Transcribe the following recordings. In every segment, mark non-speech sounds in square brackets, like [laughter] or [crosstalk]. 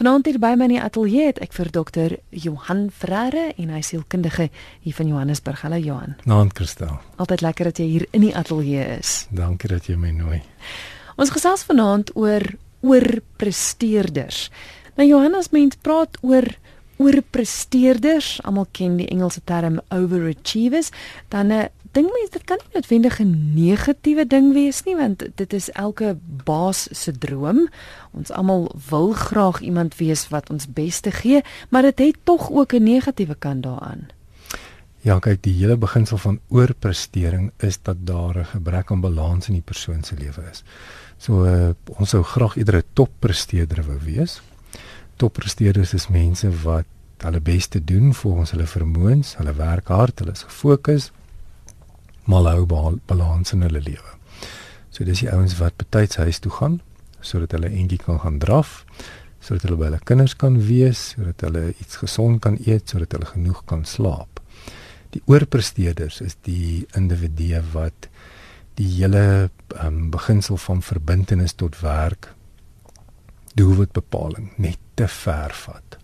Vanaand hier by my in die ateljee het ek vir dokter Johan Frere en hy sielkundige hier van Johannesburg. Hallo Johan. Naand Kristel. Altyd lekker dat jy hier in die ateljee is. Dankie dat jy my nooi. Ons gesels vanaand oor oorpresteerders. Nou Johan, as mens praat oor oorpresteerders, almal ken die Engelse term overachievers, dan 'n uh, ding mens dit kan nie noodwendig 'n negatiewe ding wees nie want dit is elke baas se droom. Ons almal wil graag iemand wees wat ons beste gee, maar dit het tog ook 'n negatiewe kant daaraan. Ja, kyk, die hele beginsel van oorprestering is dat daar 'n gebrek aan balans in die persoon se lewe is. So uh, ons sou graag eerder 'n toppresteerder wou wees. Toppresteerders is mense wat hulle beste doen volgens hulle vermoëns, hulle werk hard, hulle is gefokus, maar hou balans in hulle lewe. So dis die ouens wat betyds huis toe gaan sodat hulle eentjie kan gaan draf, sodat hulle by hulle kinders kan wees, sodat hulle iets gesond kan eet, sodat hulle genoeg kan slaap. Die oorpresteerders is die individue wat die hele um, beginsel van verbintenis tot werk doelwitbepaling net te ver vat.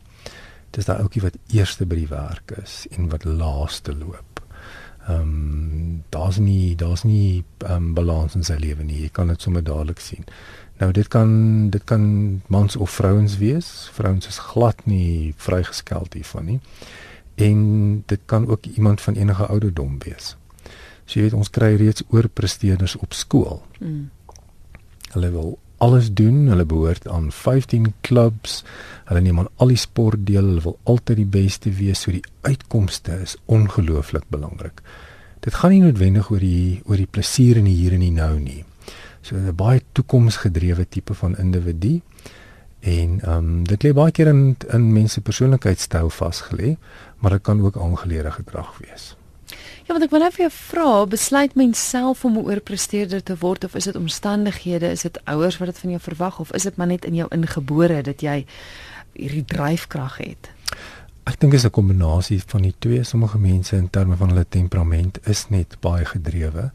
Dis daai ouetjie wat eerste by die werk is en wat laaste loop. Ehm um, daar's nie daar's nie um, balans in sy lewe nie. Jy kan dit sommer dadelik sien. Nou dit kan dit kan mans of vrouens wees. Vrouens is glad nie vrygeskeld hiervan nie. En dit kan ook iemand van enige ouderdom wees. So jy weet ons kry reeds oorpresteerders op skool. Mm. Hulle wil alles doen. Hulle behoort aan 15 klubs. Hulle neem aan al die sport deel. Hulle wil altyd die beste wees. So die uitkomste is ongelooflik belangrik. Dit gaan nie noodwendig oor die oor die plesier in die hier en die nou nie. So 'n baie toekomsgedrewe tipe van individu. En ehm um, dit lê baie keer in in mense persoonlikheidstyl vasgelê, maar dit kan ook aangeleerde gedrag wees. Ja, want ek wil net vir jou vra, besluit mens self om 'n oorpresteerder te word of is dit omstandighede, is dit ouers wat dit van jou verwag of is dit maar net in jou ingebore dat jy hierdie dryfkrag het? Ek dink dit is 'n kombinasie van die twee. Sommige mense in terme van hulle temperament is net baie gedrewe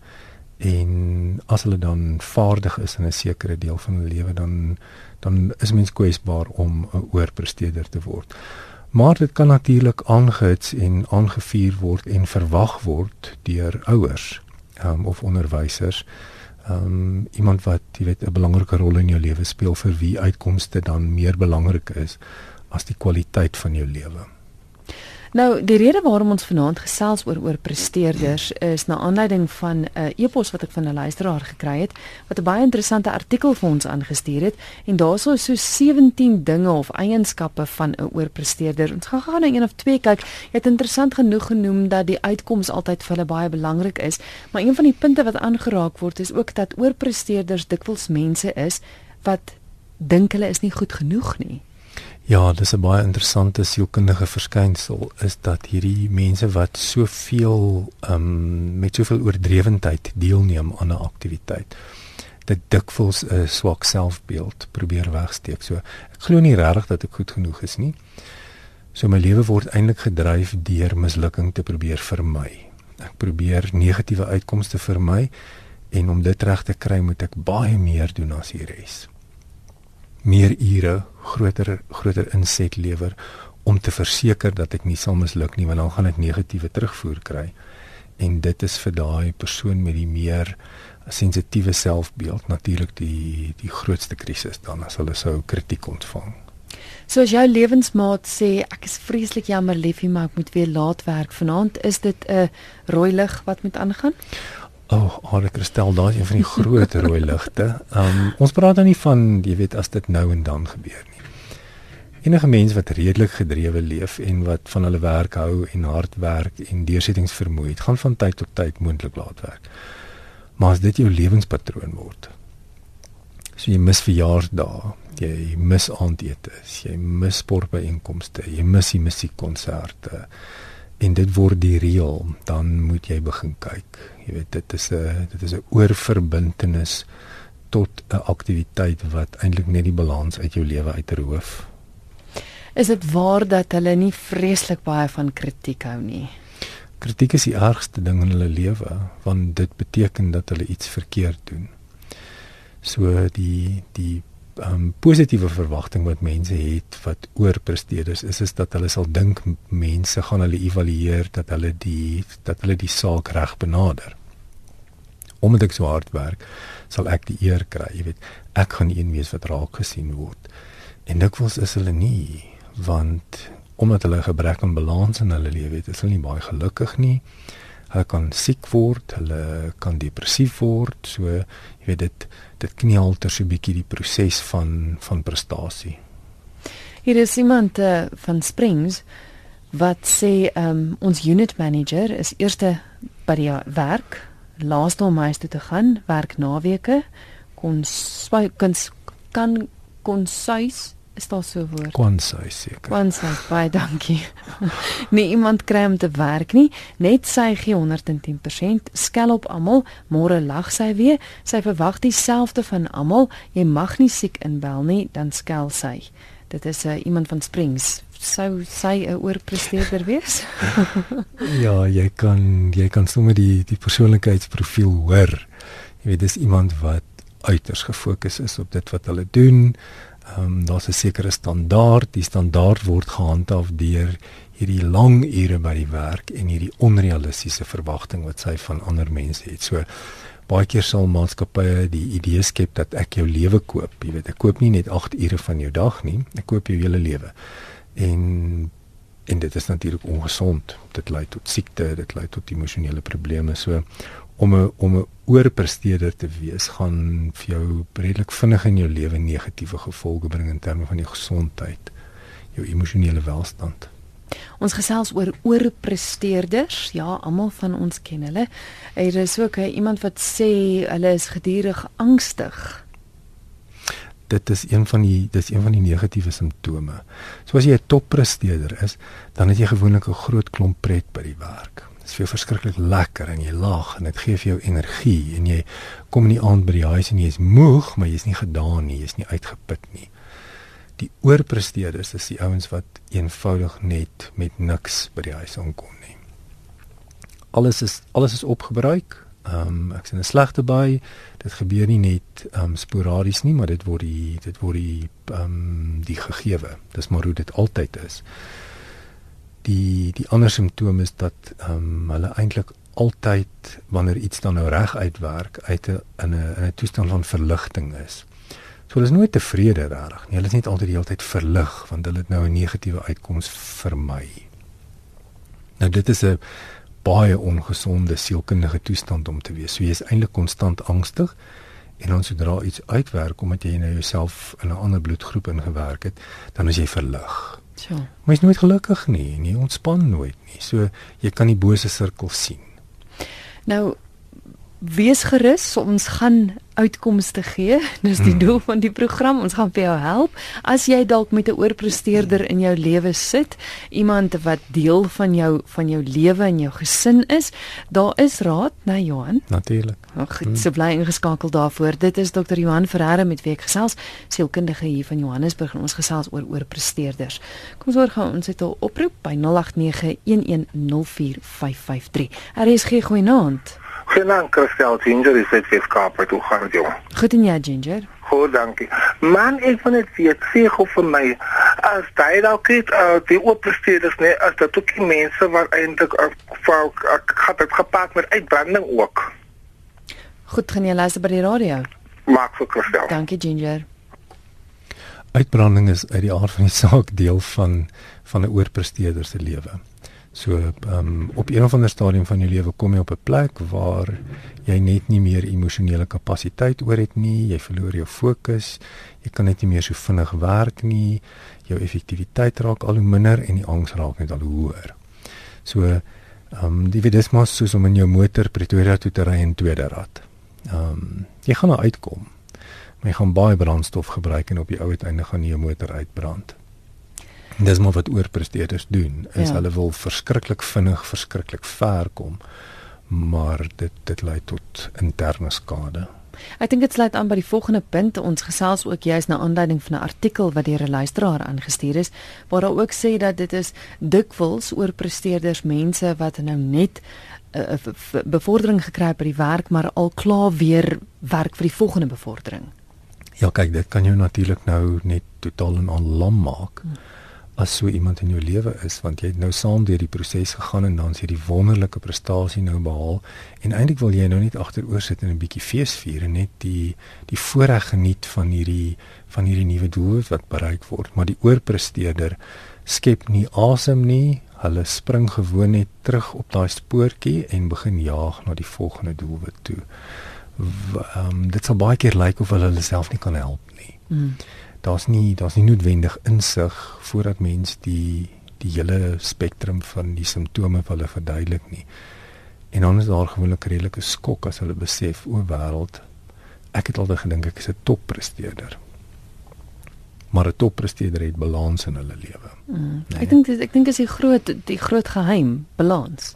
en as hulle dan vaardig is in 'n sekere deel van hulle lewe dan dan is mens kwesbaar om 'n oorpresteerder te word. Maar dit kan natuurlik aangehits en aangevuur word en verwag word deur ouers um, of onderwysers. Um iemand wat jy weet 'n belangrike rol in jou lewe speel vir wie uitkomste dan meer belangrik is as die kwaliteit van jou lewe. Nou, die rede waarom ons vanaand gesels oor oor presteerders is na aanleiding van 'n uh, e-pos wat ek van 'n luisteraar gekry het wat 'n baie interessante artikel vir ons aangestuur het en daarso is so 17 dinge of eienskappe van 'n oorpresteerder. Ons gaan gou na een of twee kyk. Jy het interessant genoeg genoem dat die uitkoms altyd vir hulle baie belangrik is, maar een van die punte wat aangeraak word is ook dat oorpresteerders dikwels mense is wat dink hulle is nie goed genoeg nie. Ja, dis 'n baie interessante sielkundige verskynsel is dat hierdie mense wat soveel ehm um, met soveel oordrewendheid deelneem aan 'n aktiwiteit dit dikwels 'n swak selfbeeld probeer wegsteek. So ek glo nie regtig dat ek goed genoeg is nie. So my lewe word eintlik gedryf deur mislukking te probeer vermy. Ek probeer negatiewe uitkomste vermy en om dit reg te kry moet ek baie meer doen as die res meer ure, groter groter inset lewer om te verseker dat ek nie sal misluk nie want dan gaan ek negatiewe terugvoer kry. En dit is vir daai persoon met die meer sensitiewe selfbeeld natuurlik die die grootste krisis dan as hulle sou kritiek ontvang. So as jou lewensmaat sê ek is vreeslik jammer liefie maar ek moet weer laat werk vanaand, is dit 'n rooi lig wat moet aangaan? Oh, Ade Kristel, daai is een van die groot rooi ligte. Um ons praat dan nie van jy weet as dit nou en dan gebeur nie. Enige mens wat redelik gedrewe leef en wat van hulle werk hou en hard werk en deursettingsvermoë het, gaan van tyd tot tyd moontlik laat werk. Maar as dit jou lewenspatroon word. So jy mis verjaarsdae, jy mis aandete, jy mis sportbyeenkomste, jy mis musiekkonserte en dit word die reël, dan moet jy begin kyk. Jy weet dit is 'n dit is 'n oorverbintenis tot 'n aktiwiteit wat eintlik net die balans uit jou lewe uitroof. Is dit waar dat hulle nie vreeslik baie van kritiek hou nie? Kritiek is die ergste ding in hulle lewe want dit beteken dat hulle iets verkeerd doen. So die die um, positiewe verwagting wat mense het wat oorpresteerders is is dat hulle sal dink mense gaan hulle evalueer dat hulle die dat hulle die saak reg benader. Omdat ek so hard werk, sal ek die eer kry, jy weet. Ek gaan een wees wat raak gesien word. En dikwels is hulle nie want omdat hulle gebrek aan balans in hulle lewe het, is hulle nie baie gelukkig nie. Hulle kan siek word, hulle kan depressief word, so jy weet dit dit knielter so 'n bietjie die proses van van prestasie. Hier is iemand uh, van Springs wat sê um, ons unit manager is eerste by die werk, laaste om huis toe te gaan, werk naweke, kon kan kon suis is daar so 'n woord? Kwansy seker. Kwansy, baie dankie. [laughs] nie iemand kry om te werk nie, net sy gee 110%, skel op almal, môre lag sy weer. Sy verwag dieselfde van almal. Jy mag nie siek inbel nie, dan skel sy. Dit is 'n uh, iemand van Springs. Sou sy 'n oorpresteerder wees? [laughs] ja, jy kan jy kan sommer die die persoonlikheidsprofiel hoor. Jy weet dis iemand wat uiters gefokus is op dit wat hulle doen. Ehm um, daar's 'n sekere standaard. Die standaard word gehandhaaf deur hierdie lang ure by die werk en hierdie onrealistiese verwagting wat sy van ander mense het. So baie keer sal maatskappye die idee skep dat ek jou lewe koop. Jy weet, ek koop nie net 8 ure van jou dag nie, ek koop jou hele lewe. En en dit is natuurlik ongesond. Dit lei tot siekte, dit lei tot emosionele probleme. So om 'n om 'n oorpresteerder te wees gaan vir jou redelik vinnig in jou lewe negatiewe gevolge bring in terme van jou gesondheid, jou emosionele welstand. Ons gesels oor oorpresteerders. Ja, almal van ons ken hulle. Er is ook iemand wat sê hulle is gedurig angstig. Dit is een van die dis een van die negatiewe simptome. So as jy 'n toppresteerder is, dan het jy gewoonlik 'n groot klomp pret by die werk is vir jou verskriklik lekker en jy lag en dit gee vir jou energie en jy kom in die aand by die huis en jy is moeg, maar jy's nie gedaan nie, jy's nie uitgeput nie. Die oorpresteerders is die ouens wat eenvoudig net met niks by die huis aankom nie. Alles is alles is opgebruik. Ehm um, ek sien 'n slegte by. Dit gebeur nie net ehm um, sporadies nie, maar dit word die dit word die ehm um, die gegewe. Dis maar hoe dit altyd is die die ander simptoom is dat ehm um, hulle eintlik altyd wanneer iets dan nou reg uitwerk uit 'n in 'n in 'n toestand van verligting is. So hulle is nooit tevrede regtig nie. Hulle is net altyd die hele tyd verlig want hulle het nou 'n negatiewe uitkoms vermy. Nou dit is 'n baie ongesonde sielkundige toestand om te wees. So jy is eintlik konstant angstig en dan sodra iets uitwerk omdat jy nou jouself in 'n ander bloedgroep ingewerk het, dan is jy verlig. Ja. Jy's nooit gelukkig nie, nie ontspan nooit nie. So jy kan die bose sirkel sien. Nou wees gerus, ons gaan uitkomste gee. [laughs] Dis die hmm. doel van die program. Ons gaan vir jou help. As jy dalk met 'n oorpresteerder in jou lewe sit, iemand wat deel van jou van jou lewe en jou gesin is, daar is raad, né, nou, Johan? Natuurlik. Ag, hmm. so bly ingeskakel daarvoor. Dit is Dr. Johan Ferreira met wie ek gesels, sielkundige hier van Johannesburg en ons gesels oor oorpresteerders. Kom sorg gou ons het 'n oproep by 0891104553. Er is Goeienaand, Christel Ginger, is dit vir Kaapstad toe gaan jy? Goed en jy, Ginger? Goed, dankie. Man, ek wil net weet, sê gou vir my, as jy dalk het uh, die oorpresteerders, nee, as dit ook die mense wat eintlik uh, vir uh, het dit gepaard met uitbranding ook. Goed, gaan jy luister by die radio? Maak vir Christel. Dankie, Ginger. Uitbranding is uit die aard van die saak deel van van 'n oorpresteerder se lewe. So um, op een of ander stadium van jou lewe kom jy op 'n plek waar jy net nie meer emosionele kapasiteit oor het nie, jy verloor jou fokus, jy kan net nie meer so vinnig werk nie, jou effektiwiteit raak al hoe minder en die angs raak net al hoe hoër. So ehm um, die weet dis maar soos om in jou motor Pretoria toe te ry in tweede rad. Ehm um, jy gaan nou uitkom. Maar jy gaan baie brandstof gebruik en op die ou uiteinde gaan jou motor uitbrand. Dis maar wat oorpresteerders doen. Is ja. hulle wil verskriklik vinnig, verskriklik ver kom, maar dit dit lei tot interne skade. Ek dink dit sluit aan by die volgende punt. Ons gesels ook juis na aanleiding van 'n artikel wat deur 'n luisteraar aangestuur is, waar daar ook sê dat dit is dikwels oorpresteerders mense wat nou net 'n uh, eh, bevordering gekry het by die werk, maar al klaar weer werk vir die volgende bevordering. Ja, kyk, dit kan jou natuurlik nou net totaal en al lam maak. Hmm as so iemand in jou lewe is want jy het nou saam deur die proses gegaan en dan sien jy die wonderlike prestasie nou behaal en eintlik wil jy nou net agteroor sit en 'n bietjie fees vier en net die die voorreg geniet van hierdie van hierdie nuwe doel wat bereik word maar die oorpresteerder skep nie asem nie hulle spring gewoon net terug op daai spoortjie en begin jaag na die volgende doelwit toe. Ehm um, dit sal baie keer lyk of hulle hulle self nie kan help nie. Mm daar's nie daar's nie noodwendig insig voordat mens die die hele spektrum van die simptome vir hulle verduidelik nie. En dan is daar gewoonlik 'n redelike skok as hulle besef o wêreld ek het altyd gedink ek is 'n toppresteerder. Maar 'n toppresteerder het balans in hulle lewe. Mm. Nee. Ek dink ek dink is die groot die groot geheim, balans.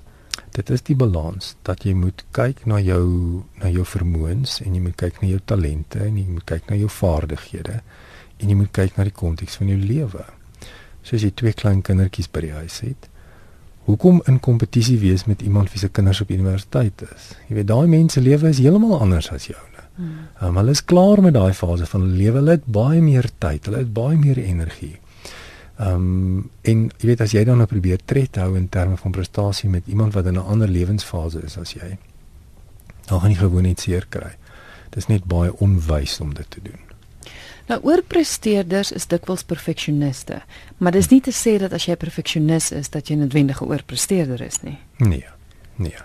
Dit is die balans dat jy moet kyk na jou na jou vermoëns en jy moet kyk na jou talente en jy moet kyk na jou vaardighede en jy moet kyk na die konteks van jou lewe. Soos jy twee klein kindertjies by die huis het. Hoekom in kompetisie wees met iemand wie se kinders op universiteit is? Jy weet daai mense lewe is heeltemal anders as joune. Hmm. Um, hulle is klaar met daai fase van hulle lewe. Hulle het baie meer tyd, hulle het baie meer energie. Ehm um, en jy weet as jy dan nou probeer tred hou in terme van prestasie met iemand wat in 'n ander lewensfase is as jy, dan gaan jy gewoon net seer kry. Dit is net baie onwys om dit te doen. Nou oorpresteerders is dikwels perfeksioniste, maar dis nie te sê dat as jy 'n perfeksionis is dat jy 'n noodwendige oorpresteerder is nie. Nee. Nee.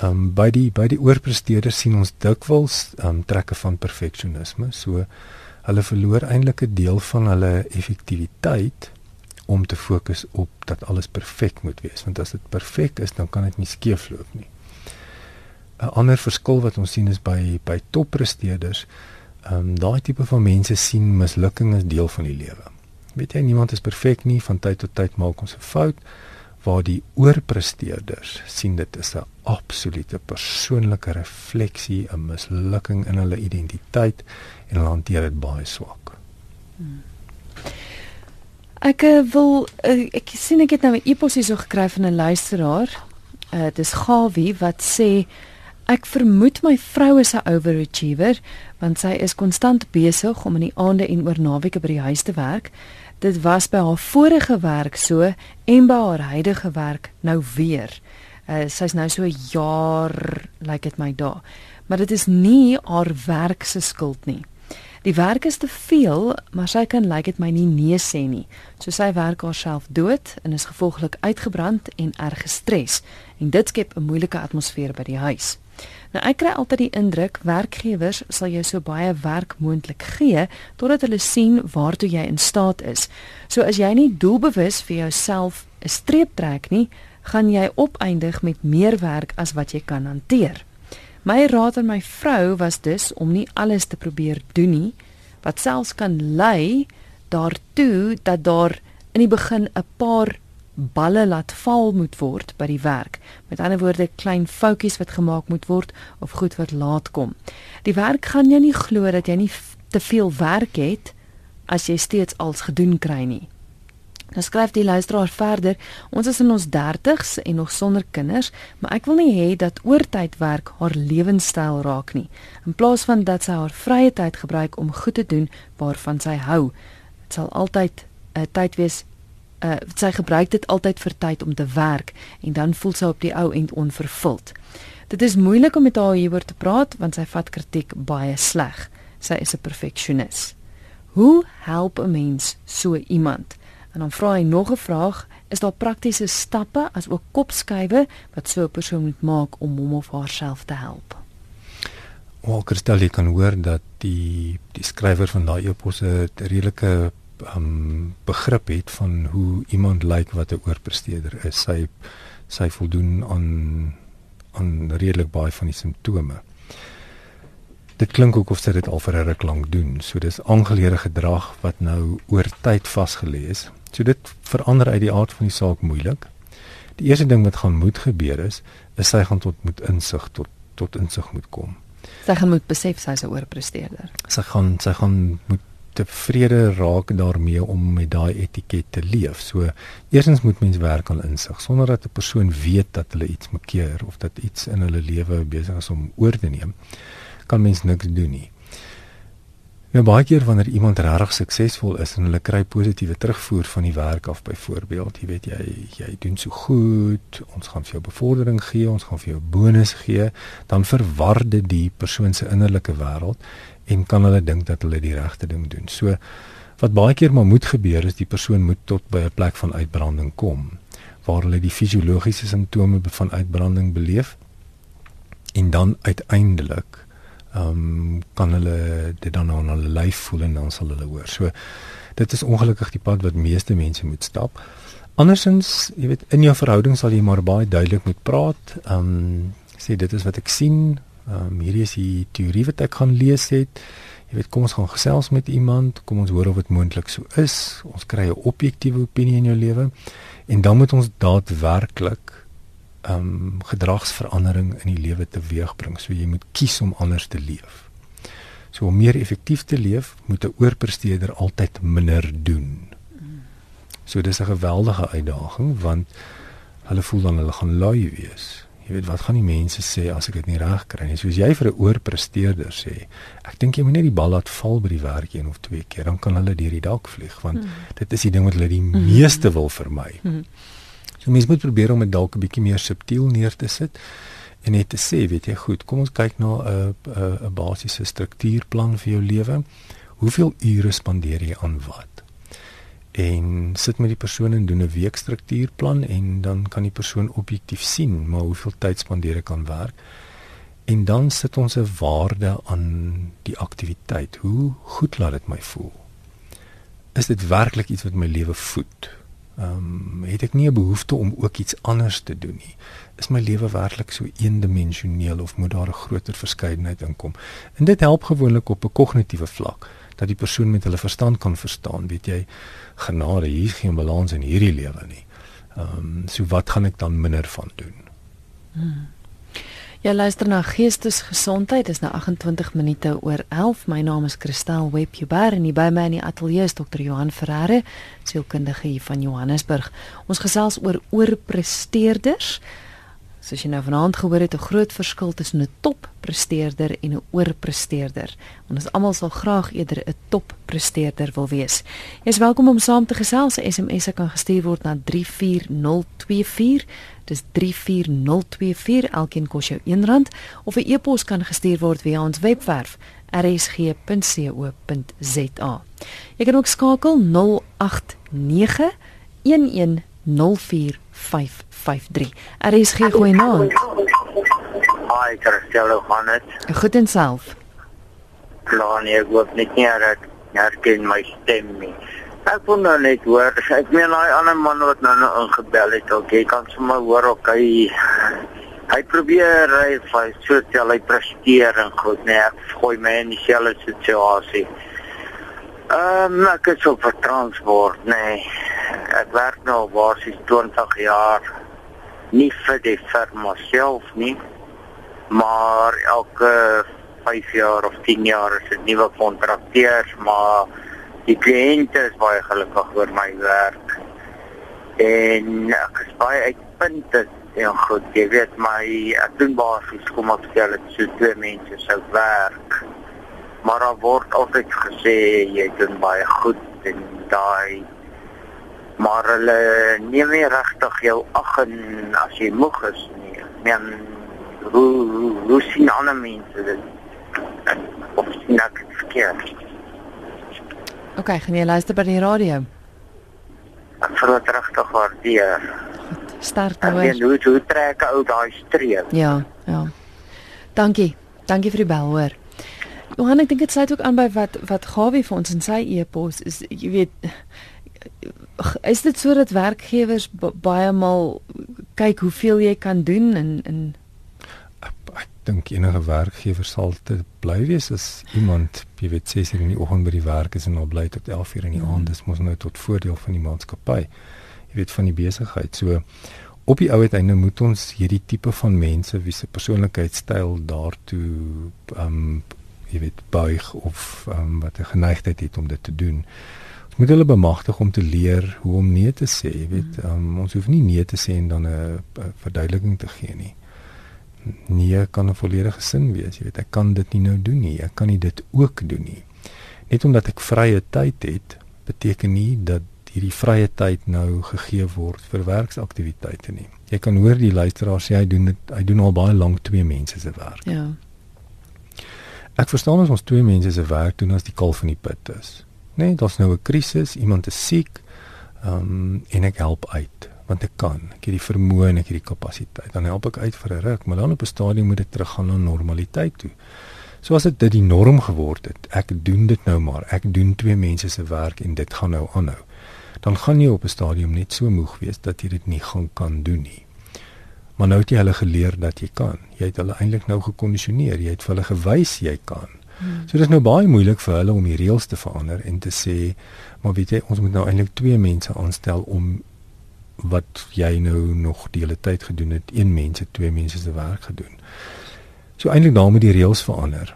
Ehm um, by die by die oorpresteerders sien ons dikwels ehm um, trekke van perfeksionisme, so hulle verloor eintlik 'n deel van hulle effektiwiteit om te fokus op dat alles perfek moet wees, want as dit perfek is, dan kan dit nie skeefloop nie. 'n Ander verskil wat ons sien is by by toppresteerders Ehm um, daai tipe van mense sien mislukking as deel van die lewe. Weet jy niemand is perfek nie, van tyd tot tyd maak ons 'n fout waar die oorpresteerders sien dit is 'n absolute persoonlike refleksie, 'n mislukking in hulle identiteit en hulle hanteer dit baie swak. Hmm. Ek uh, wil uh, ek sien ek het nou 'n e-pos hierso gekry van 'n luisteraar. Uh, dit is Gawie wat sê Ek vermoed my vrou is 'n overachiever want sy is konstant besig om in die aande en oor naweke by die huis te werk. Dit was by haar vorige werk so en by haar huidige werk nou weer. Uh, Sy's nou so 'n jaar lyk like dit my daar. Maar dit is nie haar werk se skuld nie. Die werk is te veel, maar sy kan lyk like dit my nie nee sê nie. So sy werk haarself dood en is gevolglik uitgebrand en erg gestres en dit skep 'n moeilike atmosfeer by die huis. Nou ek kry altyd die indruk werkgewers sal jou so baie werk moontlik gee totdat hulle sien waartoe jy in staat is. So as jy nie doelbewus vir jouself 'n streep trek nie, gaan jy opeindig met meer werk as wat jy kan hanteer. My raad aan my vrou was dus om nie alles te probeer doen nie wat selfs kan lei daartoe dat daar in die begin 'n paar balle laat val moet word by die werk. Met ander woorde, klein foutjies wat gemaak moet word of goed wat laat kom. Die werk gaan jou nie glo dat jy nie te veel werk het as jy steeds als gedoen kry nie. Nou skryf die luisteraar verder: Ons is in ons 30's en nog sonder kinders, maar ek wil nie hê dat oortydwerk haar lewenstyl raak nie. In plaas van dat sy haar vrye tyd gebruik om goed te doen waarvan sy hou, dit sal altyd 'n tyd wees uh, sy gebruik dit altyd vir tyd om te werk en dan voel sy op die ou end onvervuld. Dit is moeilik om met haar hieroor te praat want sy vat kritiek baie sleg. Sy is 'n perfeksionis. Hoe help 'n mens so iemand? En dan vra hy nog 'n vraag, is daar praktiese stappe as ook kopskuive wat so 'n persoon moet maak om hom of haarself te help? Walker stel jy kan hoor dat die die skrywer van daai eposse 'n redelike um begrip het van hoe iemand lyk wat 'n oorpresteerder is. Sy sy voldoen aan aan redelik baie van die simptome. Dit klink ook of sy dit al vir 'n ruk lank doen. So dis aangeleerde gedrag wat nou oor tyd vasgelê is. So dit verander uit die aard van die saak moeilik. Die eerste ding wat gaan moet gebeur is, is sy gaan tot moet insig tot tot insig moet kom. Sy gaan moet besef sy is 'n oorpresteerder. Sy gaan sy gaan moet tevrede raak daarmee om met daai etiket te leef. So eerstens moet mens werk aan insig sonder dat 'n persoon weet dat hulle iets makkeer of dat iets in hulle lewe besig is om oor te neem. Kan mens niks doen nie. Nou baie keer wanneer iemand regtig suksesvol is en hulle kry positiewe terugvoer van die werk af byvoorbeeld, jy weet jy jy doen so goed, ons gaan vir jou bevordering gee, ons gaan vir jou bonus gee, dan verwar dit die persoon se innerlike wêreld en kan hulle dink dat hulle die regte ding doen. So wat baie keer maar moet gebeur is die persoon moet tot by 'n plek van uitbranding kom waar hulle die fisiologiese simptome van uitbranding beleef en dan uiteindelik ehm um, kan hulle dit dan aan hulle lyf voel en dan sal hulle hoor. So dit is ongelukkig die pad wat meeste mense moet stap. Andersins, jy weet, in jou verhouding sal jy maar baie duidelik moet praat. Ehm um, sê dit is wat ek sien. Ehm um, hierdie is die teorie wat ek gaan lees het. Jy weet, kom ons gaan gesels met iemand, kom ons hoor of dit moontlik so is. Ons kry 'n objektiewe opinie in jou lewe en dan moet ons daadwerklik um gedragsverandering in die lewe teweegbring. So jy moet kies om anders te leef. So om meer effektief te leef, moet 'n oorpresteerder altyd minder doen. So dis 'n geweldige uitdaging want hulle voel dan hulle gaan lui wees. Jy weet wat gaan die mense sê as ek dit nie reg kry nie. Soos jy vir 'n oorpresteerder sê, ek dink jy moet net die bal laat val by die werk een of twee keer, dan kan hulle deur die dak vlieg want hmm. dit is die ding wat hulle die hmm. meeste wil vermy. Hmm. So mens moet probeer om dit dalk 'n bietjie meer subtiel neer te sit en net te sê, weet jy, goed, kom ons kyk na 'n 'n 'n basiese struktuurplan vir jou lewe. Hoeveel ure spandeer jy aan wat? En sit met die persoon en doen 'n weekstruktuurplan en dan kan die persoon objektief sien maar hoeveel tyd spandeer ek aan werk. En dan sit ons 'n waarde aan die aktiwiteit. Hoe goed laat dit my voel? Is dit werklik iets wat my lewe voed? Ehm um, het ek nie 'n behoefte om ook iets anders te doen nie. Is my lewe werklik so eendimensioneel of moet daar 'n groter verskeidenheid inkom? En dit help gewoonlik op 'n kognitiewe vlak dat die persoon met hulle verstand kan verstaan, weet jy, genade, hier is geen balans in hierdie lewe nie. Ehm um, so wat gaan ek dan minder van doen? Hmm. Jy luister na Geestesgesondheid. Dit is nou 28 minute oor 11. My naam is Christel Webber en hier by my in die ateljee is Dr. Johan Ferreira, sielkundige hier van Johannesburg. Ons gesels oor oorpresteerders. Soos jy nou vanaand gehoor het, 'n groot verskil tussen 'n toppresteerder en 'n oorpresteerder. Ons almal sal graag eerder 'n toppresteerder wil wees. Jy is welkom om saam te gesels. SMS kan gestuur word na 34024. Dis 34024. Elkeen kos jou R1 of 'n e-pos kan gestuur word via ons webwerf rsg.co.za. Jy kan ook skakel 089 110455 0891104553. RSG goeienaand. Hi, Christel Johannes. Goed en self. Plan nee, ek hoop net nie dat herken my stem nie. Ek wil nou net hoor, ek meen daai ander man wat nou nou ingebel het, ok, jy kan sommer hoor ok hy hy probeer hy hy sosiaal hy presteer en goed nee, ek gooi my in dieselfde situasie. Ehm um, ek is op transport, nee. Ek werk nou basies 20 jaar nie vir die firma self nie maar elke 5 jaar of 10 jaar is dit nuwe kontrakteurs maar die kliënte is baie gelukkig oor my werk en ek is baie uitpuntend en goed jy weet my ek doen basies kom op stel dit so twee mense sou werk maar daar word altyd gesê jy doen baie goed en daai maar hulle neem nie regtig jou ag en as jy moeg is nie. Men hoe hoe, hoe sien ander mense dit? Of sien ek verkeerd? OK, gaan jy luister by die radio? Ek voel dit regtig waardeer. Start nou. En hoe hoe trek ou daai streep? Ja, ja. Dankie. Dankie vir die bel hoor. Johan, ek dink dit sluit ook aan by wat wat Gawie vir ons in sy e-pos is jy weet is dit sodat werkgewers baie maal kyk hoeveel jy kan doen en en ek, dink enige werkgewer sal dit bly wees as iemand jy weet 6 uur in die oggend by die werk is en nou bly tot 11 uur in die aand mm. dis mos nou tot voordeel van die maatskappy jy weet van die besigheid so op die ou uiteinde moet ons hierdie tipe van mense wie se persoonlikheidstyl daartoe um, jy weet buig of um, wat 'n geneigtheid het om dit te doen moet hulle bemagtig om te leer hoe om nee te sê, jy weet, um, ons hoef nie nee te sê en dan 'n verduideliking te gee nie. Nee kan 'n volledige sin wees, jy weet, ek kan dit nie nou doen nie, ek kan nie dit ook doen nie. net omdat ek vrye tyd het, beteken nie dat hierdie vrye tyd nou gegee word vir werksaktiwiteite nie. Jy kan hoor die luisteraar sê hy doen dit hy doen al baie lank twee mense se werk. Ja. Ek verstaan as ons twee mense se werk doen as die kalf in die put is. Nee, daar's nou 'n krisis, iemand is siek. Ehm um, en ek help uit want ek kan. Ek het die vermoë en ek het die kapasiteit. Dan help ek uit vir 'n ruk, maar dan op 'n stadium moet dit teruggaan na normaliteit toe. So as dit dit die norm geword het, ek doen dit nou maar. Ek doen twee mense se werk en dit gaan nou aanhou. Dan gaan jy op 'n stadium net so moeg wees dat jy dit nie gaan kan doen nie. Maar nou het jy hulle geleer dat jy kan. Jy het hulle eintlik nou gekondisioneer. Jy het vir hulle gewys jy kan. Hmm. So dit is nou baie moeilik vir hulle om die reëls te verander en te sê, maar weet jy, ons moet nou eintlik twee mense aanstel om wat jy nou nog die hele tyd gedoen het, een mens het twee mense se werk gedoen. So eintlik daarmee die reëls verander.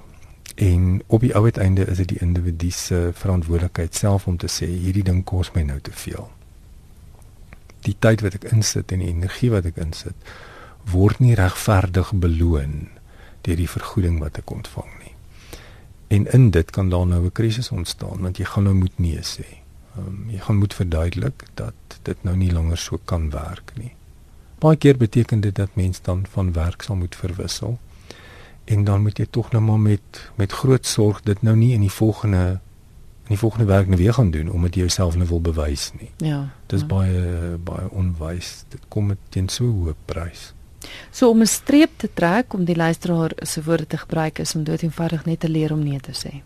En op die ou uiteinde is dit die individu se verantwoordelikheid self om te sê hierdie ding kos my nou te veel. Die tyd wat ek insit en die energie wat ek insit word nie regverdig beloon deur die vergoeding wat ek ontvang nie. En in dit kan daar nou 'n krisis ontstaan want jy gaan nou moet nee sê. Um, jy gaan moet verduidelik dat dit nou nie langer so kan werk nie. Baie keer beteken dit dat mens dan van werk sal moet verwissel. En dan moet jy tog nou maar met met groot sorg dit nou nie in die volgende in die volgende werk nou weer gaan doen omdat jy jouself nou wil bewys nie. Ja. Dis ja. baie baie onwys. Dit kom met teen so hoë prys. So om 'n streep te trek om die luisteraar se woorde te gebruik is om dood eenvoudig net te leer om nee te sê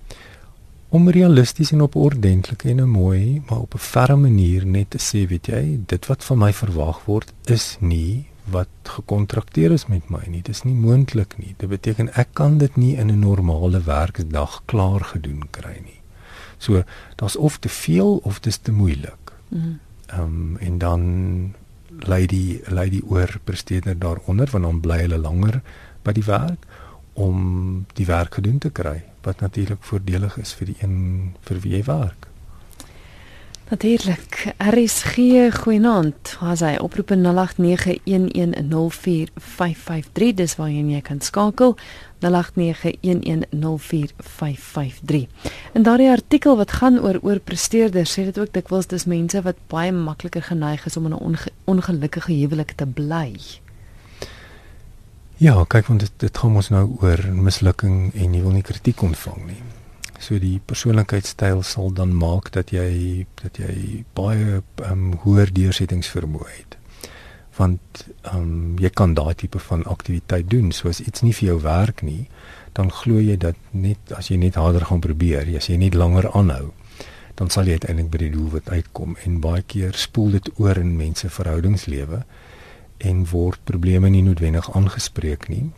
om realisties en op ordentlike en 'n mooi, maar op 'n ferme manier net te sê, weet jy, dit wat van my verwag word is nie wat gekontrakteer is met my nie. Dit is nie moontlik nie. Dit beteken ek kan dit nie in 'n normale werkdag klaar gedoen kry nie. So, daar's of te veel of dit is te moeilik. Ehm um, en dan lei die lei die oorpresteerder daaronder want dan bly hulle langer by die werk om die werk gedoen te kry wat natuurlik voordelig is vir die een vir wie jy werk. Natuurlik. RSG goeienaand. Waar hy oproep 0891104553 dis waar jy kan skakel 0891104553. En daardie artikel wat gaan oor oor presteerders sê dit ook dikwels dis mense wat baie makliker geneig is om in 'n onge ongelukkige huwelik te bly. Ja, kyk want dit dit gaan ons nou oor mislukking en jy wil nie kritiek ontvang nie. So die persoonlikheidstyl sal dan maak dat jy dat jy baie um, hoër deursettingsvermoë het. Want ehm um, jy kan daai tipe van aktiwiteit doen, so as iets nie vir jou werk nie, dan glo jy dat net as jy net harder gaan probeer, as jy net langer aanhou, dan sal jy uiteindelik by die doel wat uitkom. En baie keer spoel dit oor in mense verhoudingslewe en word probleme nie noodwendig aangespreek nie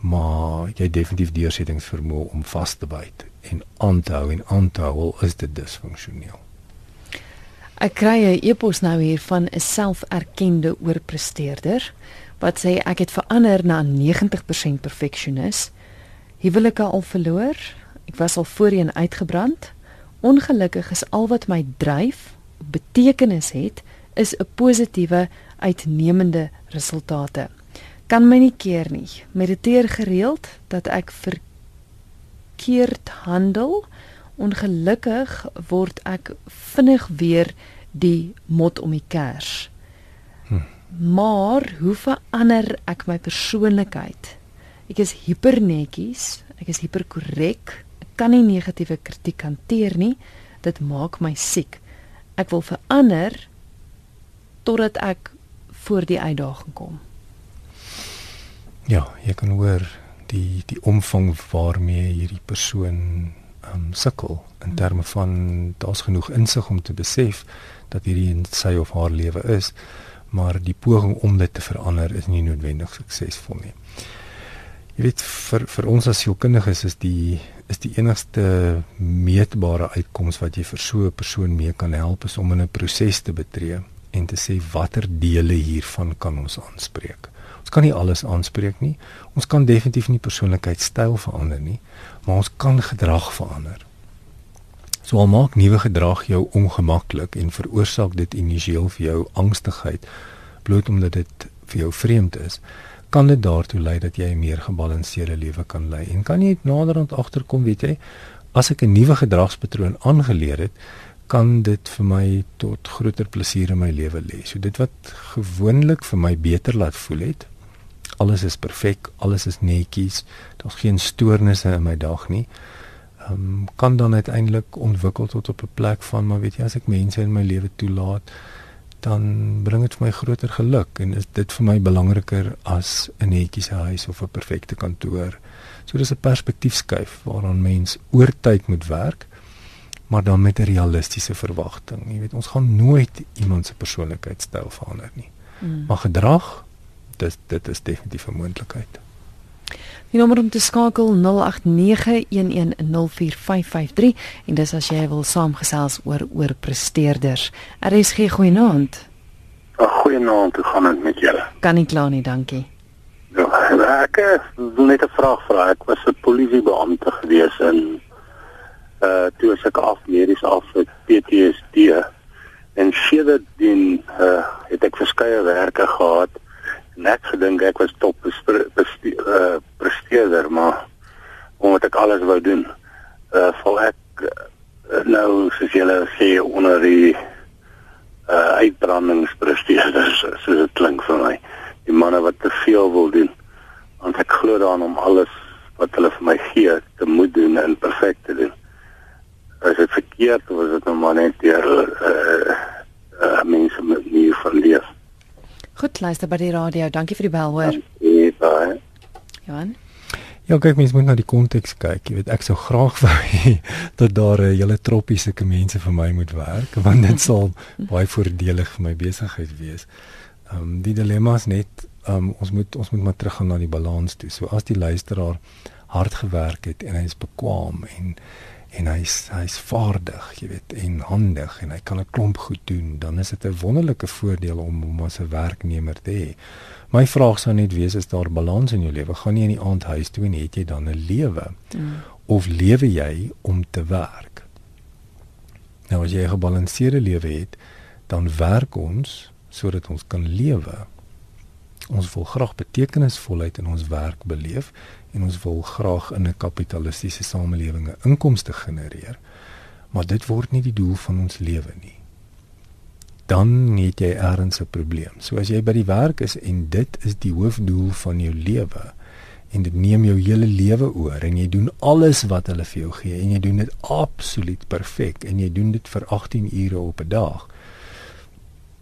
maar jy definitief deursettingsvermoë om vas te byt en aan te hou en aan te hou is dit disfunksioneel Ek kry 'n e-pos nou hier van 'n selferkende oorpresteerder wat sê ek het verander na 'n 90% perfeksionis. Huwelike al verloor. Ek was al voorheen uitgebrand. Ongelukkig is al wat my dryf betekenis het is 'n positiewe uitnemende resultate. Kan my nie keer nie. Mediteer gereeld dat ek verkeerd handel. Ongelukkig word ek vinnig weer die mot om die kers. Hm. Maar hoe verander ek my persoonlikheid? Ek is hipernetjies, ek is hiperkorrek. Ek kan nie negatiewe kritiek hanteer nie. Dit maak my siek. Ek wil verander totdat ek voor die uitdaging kom. Ja, jy kan hoor die die omvang waarmee hierdie persoon um, sukkel in terme van daar's genoeg insig om te besef dat hierdie in sy of haar lewe is, maar die poging om dit te verander is nie noodwendig suksesvol nie. Jy weet vir vir ons as sielkundiges is die is die enigste meetbare uitkoms wat jy vir so 'n persoon mee kan help is om in 'n proses te betree en te sê watter dele hiervan kan ons aanspreek. Ons kan nie alles aanspreek nie. Ons kan definitief nie persoonlikheidstyl verander nie, maar ons kan gedrag verander. So al maak nuwe gedrag jou ongemaklik en veroorsaak dit initieel vir jou angstigheid bloot omdat dit vir jou vreemd is, kan dit daartoe lei dat jy 'n meer gebalanseerde lewe kan lei. En kan jy naderhand agterkom, weet jy, as ek 'n nuwe gedragspatroon aangeleer het, kan dit vir my tot groter plesier in my lewe lê. So dit wat gewoonlik vir my beter laat voel het, alles is perfek, alles is netjies, daar's geen stoornisse in my dag nie. Ehm um, kan dan uiteindelik ontwikkel tot op 'n plek van maar weet jy as ek mense in my lewe toelaat, dan bring dit vir my groter geluk en is dit vir my belangriker as 'n netjiese huis of 'n perfekte kantoor. So dis 'n perspektiefskuif waaraan mens oor tyd moet werk maar dan met 'n realistiese verwagting. Jy weet, ons gaan nooit iemand se persoonlikheidstyl verander nie. Mm. Maar gedrag, dit dit is definitief 'n moontlikheid. Die nommer om te skakel 0891104553 en dis as jy wil saamgesels oor oor presteerders. RSG goeienaand. Goeienaand, hoe gaan dit met julle? Kan nie kla nie, dankie. Ja, ek wil net 'n vraag vra. Ek was 'n polisiebeampte gewees in uh toe as ek af medies af met PTSD en sedertdien uh het ek verskeie werke gehad net gedink ek was top uh, presteerder maar omdat ek alles wou doen uh val ek uh, nou soos julle sê onder die uh uitbrandingspresteerders [laughs] soos dit klink vir my die manne wat te veel wil doen want ek glo daaraan om alles wat hulle vir my gee te moet doen en perfek te doen is dit verkeerd is dit nou maar net deur eh uh, uh, mense met nie van leef. Goed, luister by die radio. Dankie vir die bel, hoor. Ja. Johan. Ja, kyk mens moet na die konteks kyk. Jy weet ek sou graag [laughs] wou dat daar 'n hele troppie sulke mense vir my moet werk [laughs] want dit sal [laughs] baie voordelig vir my besigheid wees. Ehm um, die dilemma is net ehm um, ons moet ons moet maar teruggaan na die balans toe. So as die luisteraar hard gewerk het en hy is bekwam en en hy's hy's vaardig, jy weet, en handig en hy kan 'n klomp goed doen, dan is dit 'n wonderlike voordeel om hom as 'n werknemer te hê. My vraag sou net wees is daar balans in jou lewe? Gaan jy in die aand huis toe en het jy dan 'n lewe? Mm. Of lewe jy om te werk? Nou as jy 'n gebalanseerde lewe het, dan werk ons sodat ons kan lewe. Ons wil graag betekenisvolheid in ons werk beleef en ons wil graag in 'n kapitalistiese samelewing 'n inkomste genereer. Maar dit word nie die doel van ons lewe nie. Dan het jy ergens 'n probleem. So as jy by die werk is en dit is die hoofdoel van jou lewe en dit neem jou hele lewe oor en jy doen alles wat hulle vir jou gee en jy doen dit absoluut perfek en jy doen dit vir 18 ure op 'n dag.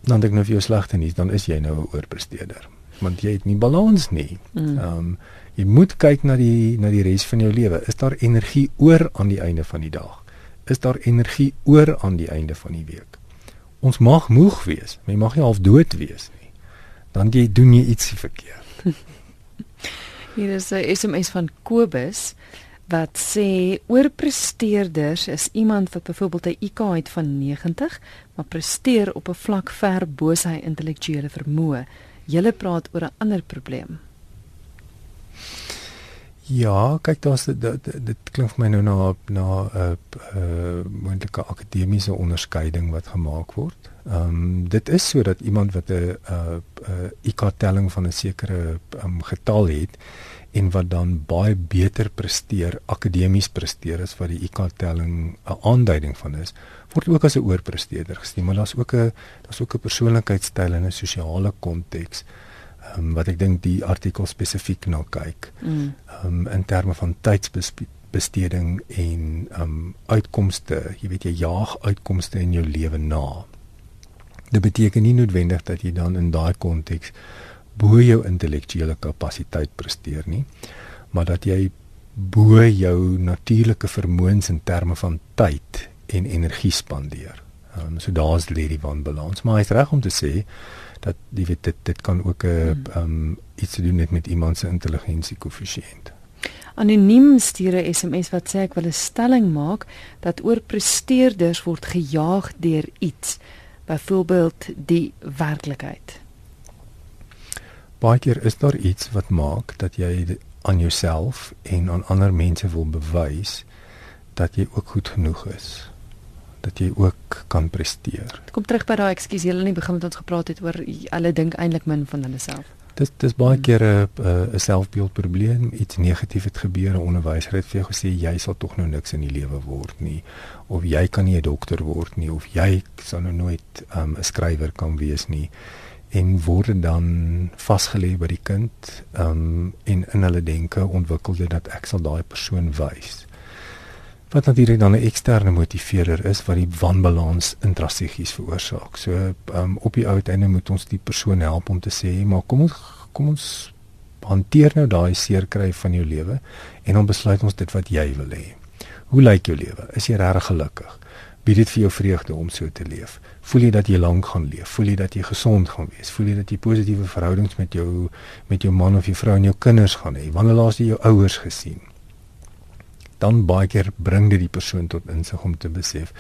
Dan dink nou vir jou slegte nuus, dan is jy nou 'n oorpresteerder want jy het nie balans nie. Mm. Ehm mm. um, Jy moet kyk na die na die res van jou lewe. Is daar energie oor aan die einde van die dag? Is daar energie oor aan die einde van die week? Ons mag moeg wees, maar jy mag nie half dood wees nie. Dan jy doen jy iets verkeerd. [laughs] Hier is 'n SMS van Kobus wat sê oorpresteerders is iemand wat byvoorbeeld 'n IQ het van 90, maar presteer op 'n vlak ver bo sy intellektuele vermoë. Julle praat oor 'n ander probleem. Ja, kyk daar's dit, dit dit klink vir my nou na na 'n uh, uh, moontlike akademiese onderskeiding wat gemaak word. Ehm um, dit is sodat iemand wat 'n uh, uh, IQ-telling van 'n sekere um, getal het en wat dan baie beter presteer, akademies presteer as wat die IQ-telling 'n aanduiding van is, word ook as 'n oorpresteerder gesien, maar daar's ook 'n daar's ook 'n persoonlikheidstyl en 'n sosiale konteks um, wat ek dink die artikel spesifiek na kyk. Mm. Um in terme van tydsbesteding en um uitkomste, jy weet jy jaag uitkomste in jou lewe na. Dit beteken nie noodwendig dat jy dan in daai konteks bo jou intellektuele kapasiteit presteer nie, maar dat jy bo jou natuurlike vermoëns in terme van tyd en energie spandeer. Um, so daar's lê die wanbalans, maar hy's reg om te sê dat jy weet dit dit kan ook 'n ehm um, iets te doen het met iemand se intelligensie koëffisiënt. Anoniem stuur 'n SMS wat sê ek wil 'n stelling maak dat oorpresteerders word gejaag deur iets, byvoorbeeld die werklikheid. Baie keer is daar iets wat maak dat jy aan jouself en aan ander mense wil bewys dat jy ook goed genoeg is dat jy ook kan presteer. Kom terug by daai ekskuus, jy het nie begin met ons gepraat het oor hulle dink eintlik min van hulle self. Dis dis baie keer 'n 'n selfbeeldprobleem, iets negatief het gebeur, 'n onderwyser het vir jou gesê jy sal tog nou niks in die lewe word nie of jy kan nie 'n dokter word nie of jy sal nou nooit um, 'n um, skrywer kan wees nie en word dan vasgelê by die kind um, en in hulle denke ontwikkel dit dat ek sal daai persoon wys wat natuurlik dan 'n eksterne motiveerder is wat die wanbalans intrasegies veroorsaak. So um, op die ou einde moet ons die persoon help om te sê, maar kom ons kom ons hanteer nou daai seerkry van jou lewe en dan besluit ons dit wat jy wil hê. Hoe lyk jou lewe? Is jy regtig gelukkig? Bied dit vir jou vreugde om so te leef? Voel jy dat jy lank gaan leef? Voel jy dat jy gesond gaan wees? Voel jy dat jy positiewe verhoudings met jou met jou man of jou vrou en jou kinders gaan hê? Wanneer laas jy jou ouers gesien? Dan baie keer bring dit die persoon tot insig om te besef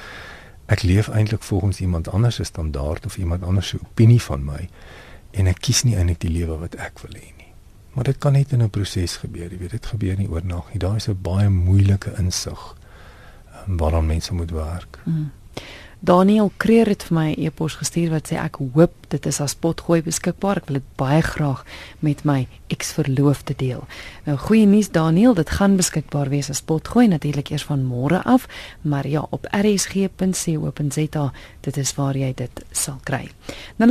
ek leef eintlik volgens iemand anders se standaard of iemand anders se opinie van my en ek kies nie eintlik die lewe wat ek wil hê nie. Maar dit kan net in 'n proses gebeur jy weet dit gebeur nie oornag nie. Daar is 'n baie moeilike insig um, waaraan mense moet werk. Mm. Daniel Kreer het vir my 'n e-pos gestuur wat sê ek hoop dit is as potgooi beskikbaar. Ek wil dit baie graag met my eksverloofde deel. Nou goeie nuus Daniel, dit gaan beskikbaar wees as potgooi natuurlik eers van môre af, maar ja, op rsg.co.za, dit is waar jy dit sal kry. 0891104553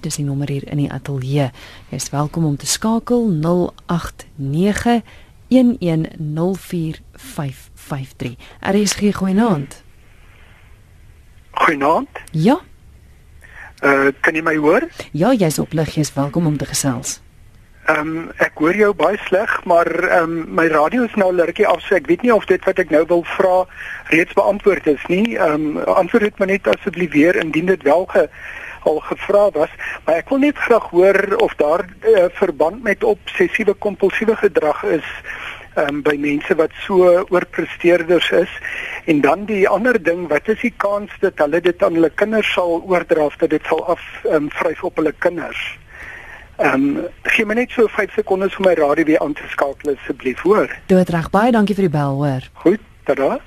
dis die nommer hier in die ateljee. Jy is welkom om te skakel 089 11045 0891104553. RSG goeienaand. Goeienaand. Ja. Uh kan jy my hoor? Ja, jy's op lig, jy's welkom om te gesels. Ehm um, ek hoor jou baie sleg, maar ehm um, my radio is nou lirkie af, so ek weet nie of dit wat ek nou wil vra reeds beantwoord is nie. Ehm um, antwoord dit maar net asseblief weer indien dit wel ge al gevra was, maar ek wil net graag hoor of daar 'n uh, verband met obsessiewe kompulsiewe gedrag is um, by mense wat so oorpresteerders is en dan die ander ding wat is die kans dat hulle dit aan hulle kinders sal oordra of dat dit sal af um, vryf op hulle kinders Ehm um, gee my net so 5 sekondes vir my radio weer aan te skakel asseblief hoor. Dood reg baie dankie vir die bel hoor. Goed, tada.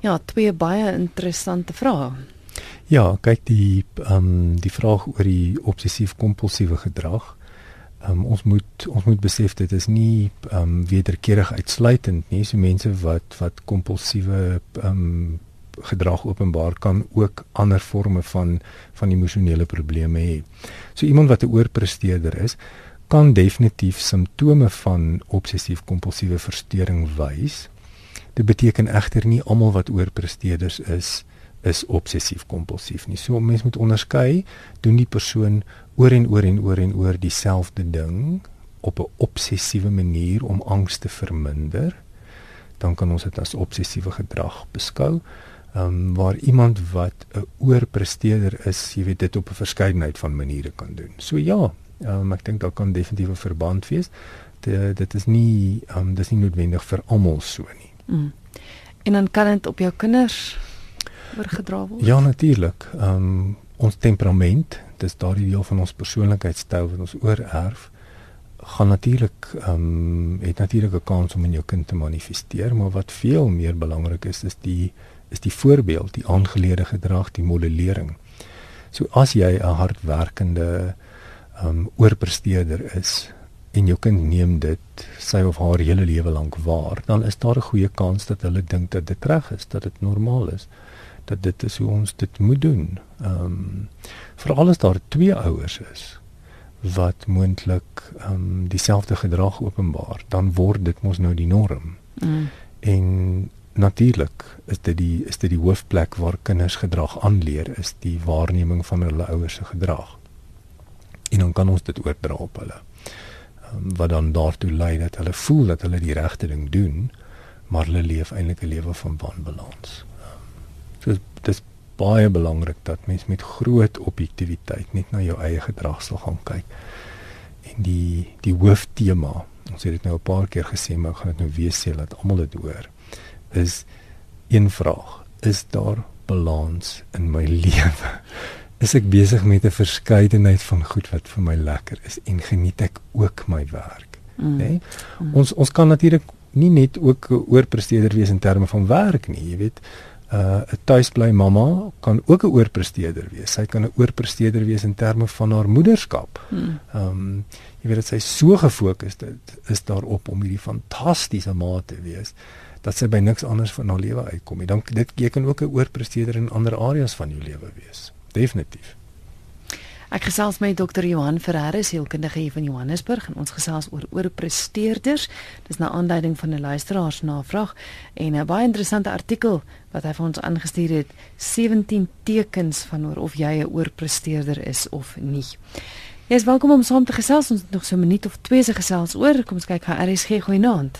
Ja, twee baie interessante vrae. Ja, kyk die ehm um, die vraag oor die obsessief kompulsiewe gedrag. Um, ons moet ons moet besef dit is nie ehm um, wederkerig uitsluitend nie. So mense wat wat kompulsiewe ehm um, gedrag openbaar kan ook ander forme van van emosionele probleme hê. So iemand wat 'n oorpresteerder is, kan definitief simptome van obsessief kompulsiewe verstoring wys. Dit beteken egter nie almal wat oorpresteerders is is obsessief kompulsief nie. So mense moet onderskei, doen die persoon oor en oor en oor en oor dieselfde ding op 'n obsessiewe manier om angs te verminder, dan kan ons dit as obsessiewe gedrag beskou. Ehm um, waar iemand wat 'n oorpresteerder is, jy weet dit op 'n verskeidenheid van maniere kan doen. So ja, um, ek dink daar kan definitief 'n verband wees. De, dit is nie ehm um, dis nie noodwendig vir almal so nie. Mm. En dan kan dit op jou kinders oorgedra word. Ja, natuurlik. Ehm um, ons temperament, dis daardie deel van ons persoonlikheidstyl wat ons oorerf, gaan natuurlik ehm um, het natuurlik 'n kans om in jou kind te manifesteer, maar wat veel meer belangrik is, is die is die voorbeeld, die aangeleerde gedrag, die modellering. So as jy 'n hardwerkende ehm um, oorpresteerder is en jou kind neem dit sy of haar hele lewe lank waar, dan is daar 'n goeie kans dat hulle dink dat dit reg is, dat dit normaal is dat dit is hoe ons dit moet doen. Ehm um, veral as daar twee ouers is wat moontlik ehm um, dieselfde gedrag openbaar, dan word dit mos nou die norm. Mm. En natuurlik is dit die is dit die hoofplek waar kinders gedrag aanleer is die waarneming van hulle ouers se gedrag. En dan kan ons dit oordra op hulle. Um, wat dan daartoe lei dat hulle voel dat hulle die regte ding doen, maar hulle leef eintlik 'n lewe van wanbalans. So dis baie belangrik dat mens met groot objektiviteit net na jou eie gedrag sal gaan kyk. En die die hooftema, ons het dit nou 'n paar keer gesê, maar ek gaan dit nou weer sê dat almal dit hoor, is een vraag: Is daar balans in my [laughs] lewe? Is ek besig met 'n verskeidenheid van goed wat vir my lekker is en geniet ek ook my werk? Mm. Nee? Mm. Ons ons kan natuurlik nie net ook oorpresteerder wees in terme van werk nie, jy weet 'n uh, tuisbly mamma kan ook 'n oorpresteerder wees. Sy kan 'n oorpresteerder wees in terme van haar moederskap. Hmm. Ehm um, jy weet dat sy so gefokus dit is daarop om hierdie fantastiese ma te wees dat sy by niks anders van haar lewe uitkom nie. Dan dit jy kan ook 'n oorpresteerder in ander areas van jou lewe wees. Definitief. Ek gesels met Dr. Johan Ferreira, sielkundige hier van Johannesburg en ons gesels oor oorpresteerders. Dis na aanleiding van 'n luisteraar se navraag en 'n baie interessante artikel wat hy vir ons aangestuur het, 17 tekens van oor of jy 'n oorpresteerder is of nie. Jy is welkom om saam te gesels. Ons het nog so 'n minuut of twee se gesels oor. Kom ons kyk hoe RSG goeienaand.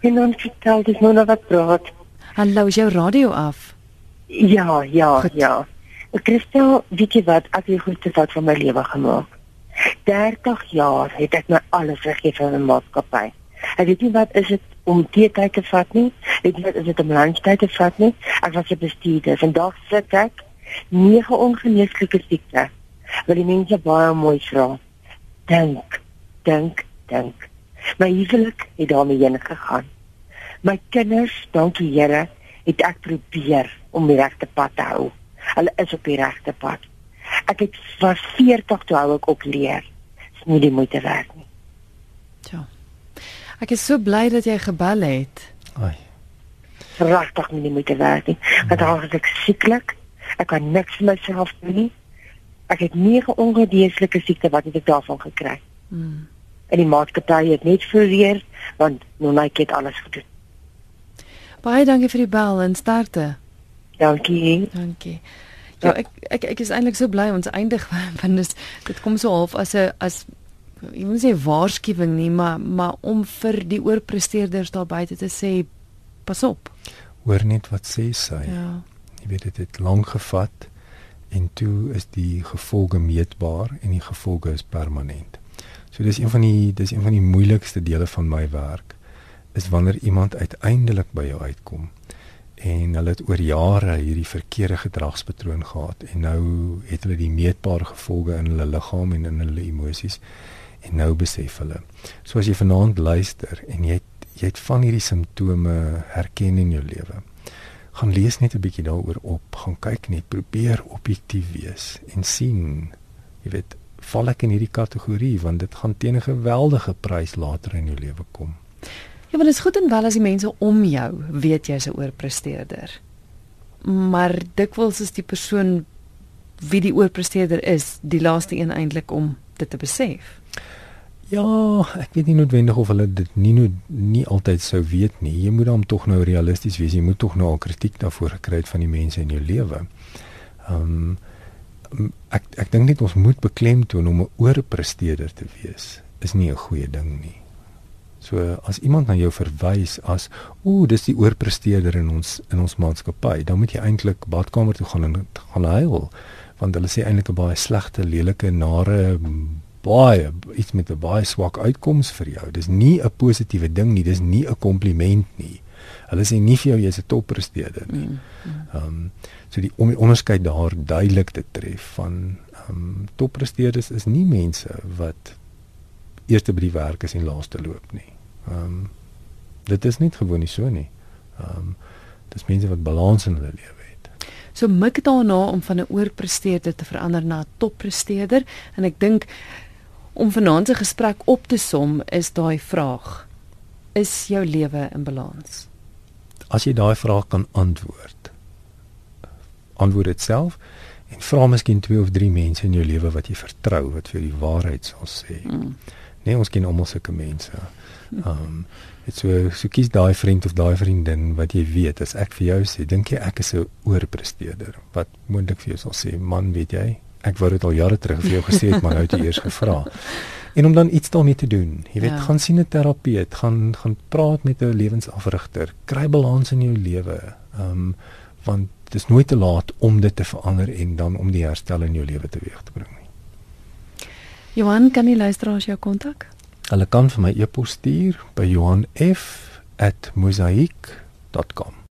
Goeienaand, vertel dis nou nog wat praat. Hallo, is jou radio af? Ja, ja, Goed. ja. Christel, weet jy wat, ek het goed gesat van my lewe gemaak. 30 jaar het ek my alles gegee vir 'n maatskappy. Ek weet nie wat is dit om teetyd te vat nie. Ek weet is dit om lunchtyd te vat nie. Ek was 'n bestuurder. Vandag sit ek nege ongeneeslike siekte. Wil die mense baie mooi vra. Dink, dink, dink. My huwelik het daarmee heen gegaan. My kinders, dankie Here, het ek probeer om die regte pad te hou hulle is op die regte pad. Ek het was 40 toe hou ek op leer. Dis nie die moeite werd nie. Ja. Ek is so bly dat jy gebel het. Ai. Regtig nie die moeite werd nie. Want dan is ek sieklik. Ek kan niks vir myself doen nie. Ek het nege ongeneeslike siekte wat ek daarvan gekry. Mm. En die maatskappy het net verweer want nou net het alles gedoen. Baie dankie vir die bel en sterkte. Dankie. Dankie. Ja, ek ek ek is eintlik so bly ons eindig [laughs] want dit dit kom so half as 'n as jy moet sê waarskuwing nie, maar maar om vir die oorpresteerders daar buite te sê pas op. Hoor net wat sê sy. Ja. Jy weet dit het lank gevat en toe is die gevolge meetbaar en die gevolge is permanent. So dis een van die dis een van die moeilikste dele van my werk is wanneer iemand uiteindelik by jou uitkom en hulle het oor jare hierdie verkeerde gedragspatroon gehad en nou het hulle die meetbare gevolge in hulle liggaam en in hulle emosies en nou besef hulle. So as jy vanaand luister en jy het, jy het van hierdie simptome herken in jou lewe. Gaan lees net 'n bietjie daaroor op, gaan kyk net, probeer objektief wees en sien jy weet val ek in hierdie kategorie want dit gaan teen 'n geweldige prys later in jou lewe kom. Ja, maar dit is goed en wel as die mense om jou weet jy's 'n oorpresteerder. Maar dikwels is die persoon wie die oorpresteerder is, die laaste een eintlik om dit te besef. Ja, ek weet nie noodwendig of hulle dit nie nie, nie altyd sou weet nie. Jy moet dan tog nou realisties wees. Jy moet tog nou al kritiek daarvoor gekry het van die mense in jou lewe. Ehm um, ek ek dink net ons moet beklemtoon om 'n oorpresteerder te wees is nie 'n goeie ding nie. So as iemand na jou verwys as ooh, dis die oorpresteerder in ons in ons maatskappy, dan moet jy eintlik badkamer toe gaan en gaan huil want hulle sê eintlik 'n baie slegte, lelike, nare baie iets met 'n baie swak uitkoms vir jou. Dis nie 'n positiewe ding nie, dis nie 'n kompliment nie. Hulle sê nie vir jou jy's 'n toppresteerder nie. Mm, mm. Ehm um, so die om die onderskeid daar duidelik te tref van ehm um, toppresteerders is nie mense wat eerste by die werk is en laaste loop nie. Ehm um, dit is nie gewoon nie so nie. Ehm um, dis mense wat balans in hulle lewe het. So mik daarna om van 'n oorpresteerder te verander na 'n toppresteerder en ek dink om vanaand se gesprek op te som is daai vraag: Is jou lewe in balans? As jy daai vraag kan antwoord, antwoord dit self en vra miskien twee of drie mense in jou lewe wat jy vertrou wat vir jou die waarheid sal sê. Mm. Nee, ons ken almal sulke mense. Ehm um, dit so so kies daai vriend of daai vriendin wat jy weet as ek vir jou sê, dink jy ek is 'n oorpresteerder? Wat moontlik vir jou sal sê, man, weet jy, ek wou dit al jare terug vir jou gesê het, maar nou het jy eers gevra. [laughs] En om dan iets daarmee te doen. Jy weet, ja. gaan sien 'n terapeut, gaan gaan praat met 'n lewensafrigter, kry balans in jou lewe. Ehm um, want dit is nooit te laat om dit te verander en dan om die herstel in jou lewe teweeg te bring. Johan, kan jy luister as jou kontak? Hulle kan vir my e-pos stuur by johanf@mosaik.com.